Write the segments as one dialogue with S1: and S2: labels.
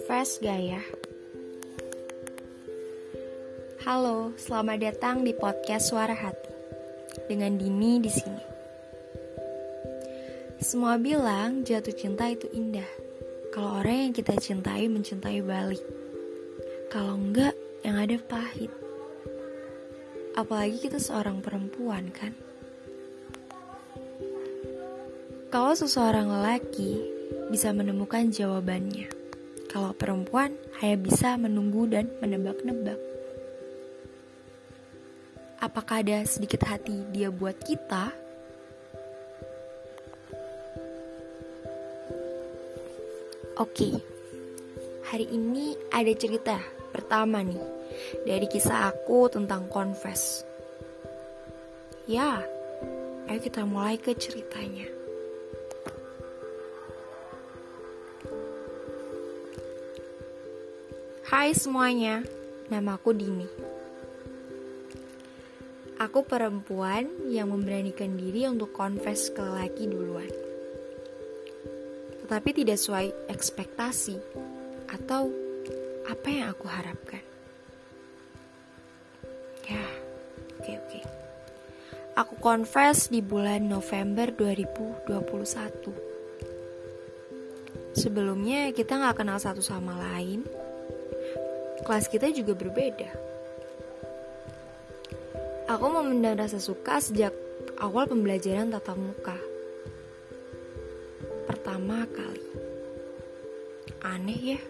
S1: Confess gak ya? Halo, selamat datang di podcast Suara Hati dengan Dini di sini. Semua bilang jatuh cinta itu indah. Kalau orang yang kita cintai mencintai balik. Kalau enggak, yang ada pahit. Apalagi kita seorang perempuan kan? Kalau seseorang lelaki bisa menemukan jawabannya. Kalau perempuan hanya bisa menunggu dan menebak-nebak. Apakah ada sedikit hati dia buat kita? Oke, hari ini ada cerita pertama nih dari kisah aku tentang confess. Ya, ayo kita mulai ke ceritanya. Hai semuanya, nama aku Dini. Aku perempuan yang memberanikan diri untuk confess ke laki duluan. Tetapi tidak sesuai ekspektasi atau apa yang aku harapkan. Ya, oke oke. Aku confess di bulan November 2021. Sebelumnya kita nggak kenal satu sama lain, kelas kita juga berbeda. Aku memendam rasa suka sejak awal pembelajaran tatap muka. Pertama kali. Aneh ya.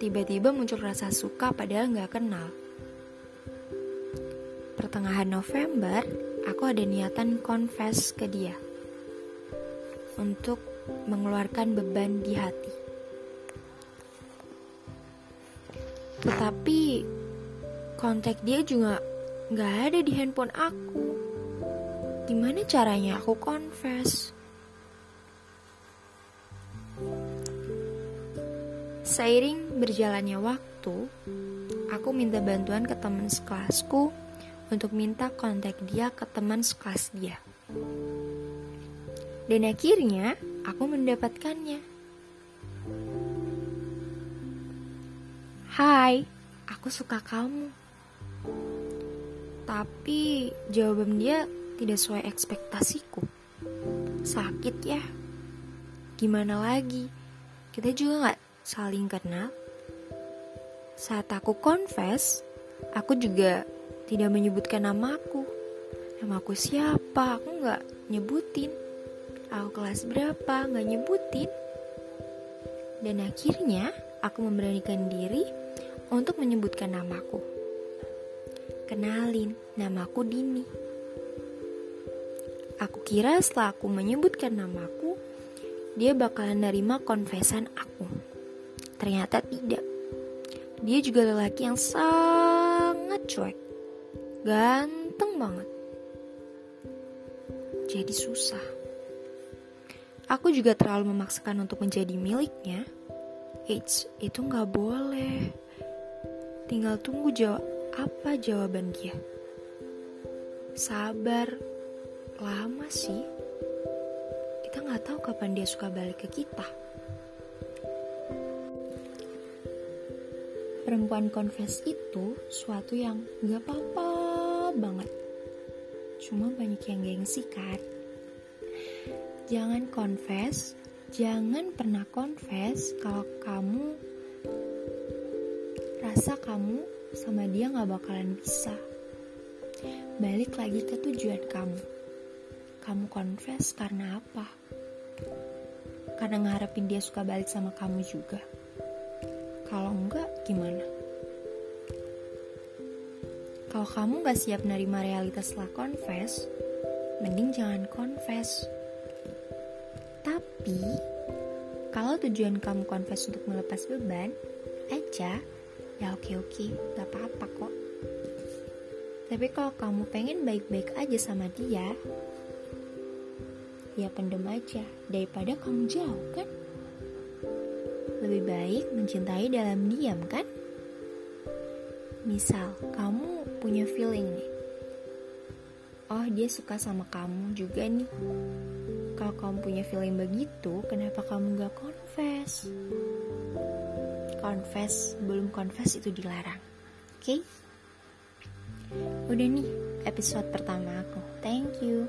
S1: Tiba-tiba muncul rasa suka padahal nggak kenal. Pertengahan November, aku ada niatan confess ke dia. Untuk mengeluarkan beban di hati. Tetapi kontak dia juga nggak ada di handphone aku. Gimana caranya aku confess? Seiring berjalannya waktu, aku minta bantuan ke teman sekelasku untuk minta kontak dia ke teman sekelas dia. Dan akhirnya aku mendapatkannya. Hai, aku suka kamu. Tapi jawaban dia tidak sesuai ekspektasiku. Sakit ya. Gimana lagi? Kita juga gak saling kenal. Saat aku confess, aku juga tidak menyebutkan namaku. Namaku siapa? Aku gak nyebutin. Aku kelas berapa? Gak nyebutin. Dan akhirnya aku memberanikan diri untuk menyebutkan namaku. Kenalin, namaku Dini. Aku kira setelah aku menyebutkan namaku, dia bakalan nerima konfesan aku. Ternyata tidak. Dia juga lelaki yang sangat cuek. Ganteng banget. Jadi susah. Aku juga terlalu memaksakan untuk menjadi miliknya. Eits, itu nggak boleh. Tinggal tunggu jawab apa jawaban dia. Sabar, lama sih. Kita nggak tahu kapan dia suka balik ke kita. Perempuan confess itu suatu yang nggak apa-apa banget. Cuma banyak yang gengsi kan. Jangan confess, jangan pernah confess kalau kamu rasa kamu sama dia gak bakalan bisa. Balik lagi ke tujuan kamu. Kamu confess karena apa? Karena ngarepin dia suka balik sama kamu juga. Kalau enggak, gimana? Kalau kamu gak siap nerima realitas setelah confess, mending jangan confess. Tapi, kalau tujuan kamu confess untuk melepas beban, aja, ya oke-oke, gak apa-apa kok. Tapi kalau kamu pengen baik-baik aja sama dia, ya pendem aja daripada kamu jauh kan? Lebih baik mencintai dalam diam kan? Misal, kamu punya feeling nih. Oh, dia suka sama kamu juga nih. Kalau kamu punya feeling begitu, kenapa kamu gak confess? Confess, belum confess itu dilarang. Oke? Okay? Udah nih episode pertama aku. Thank you.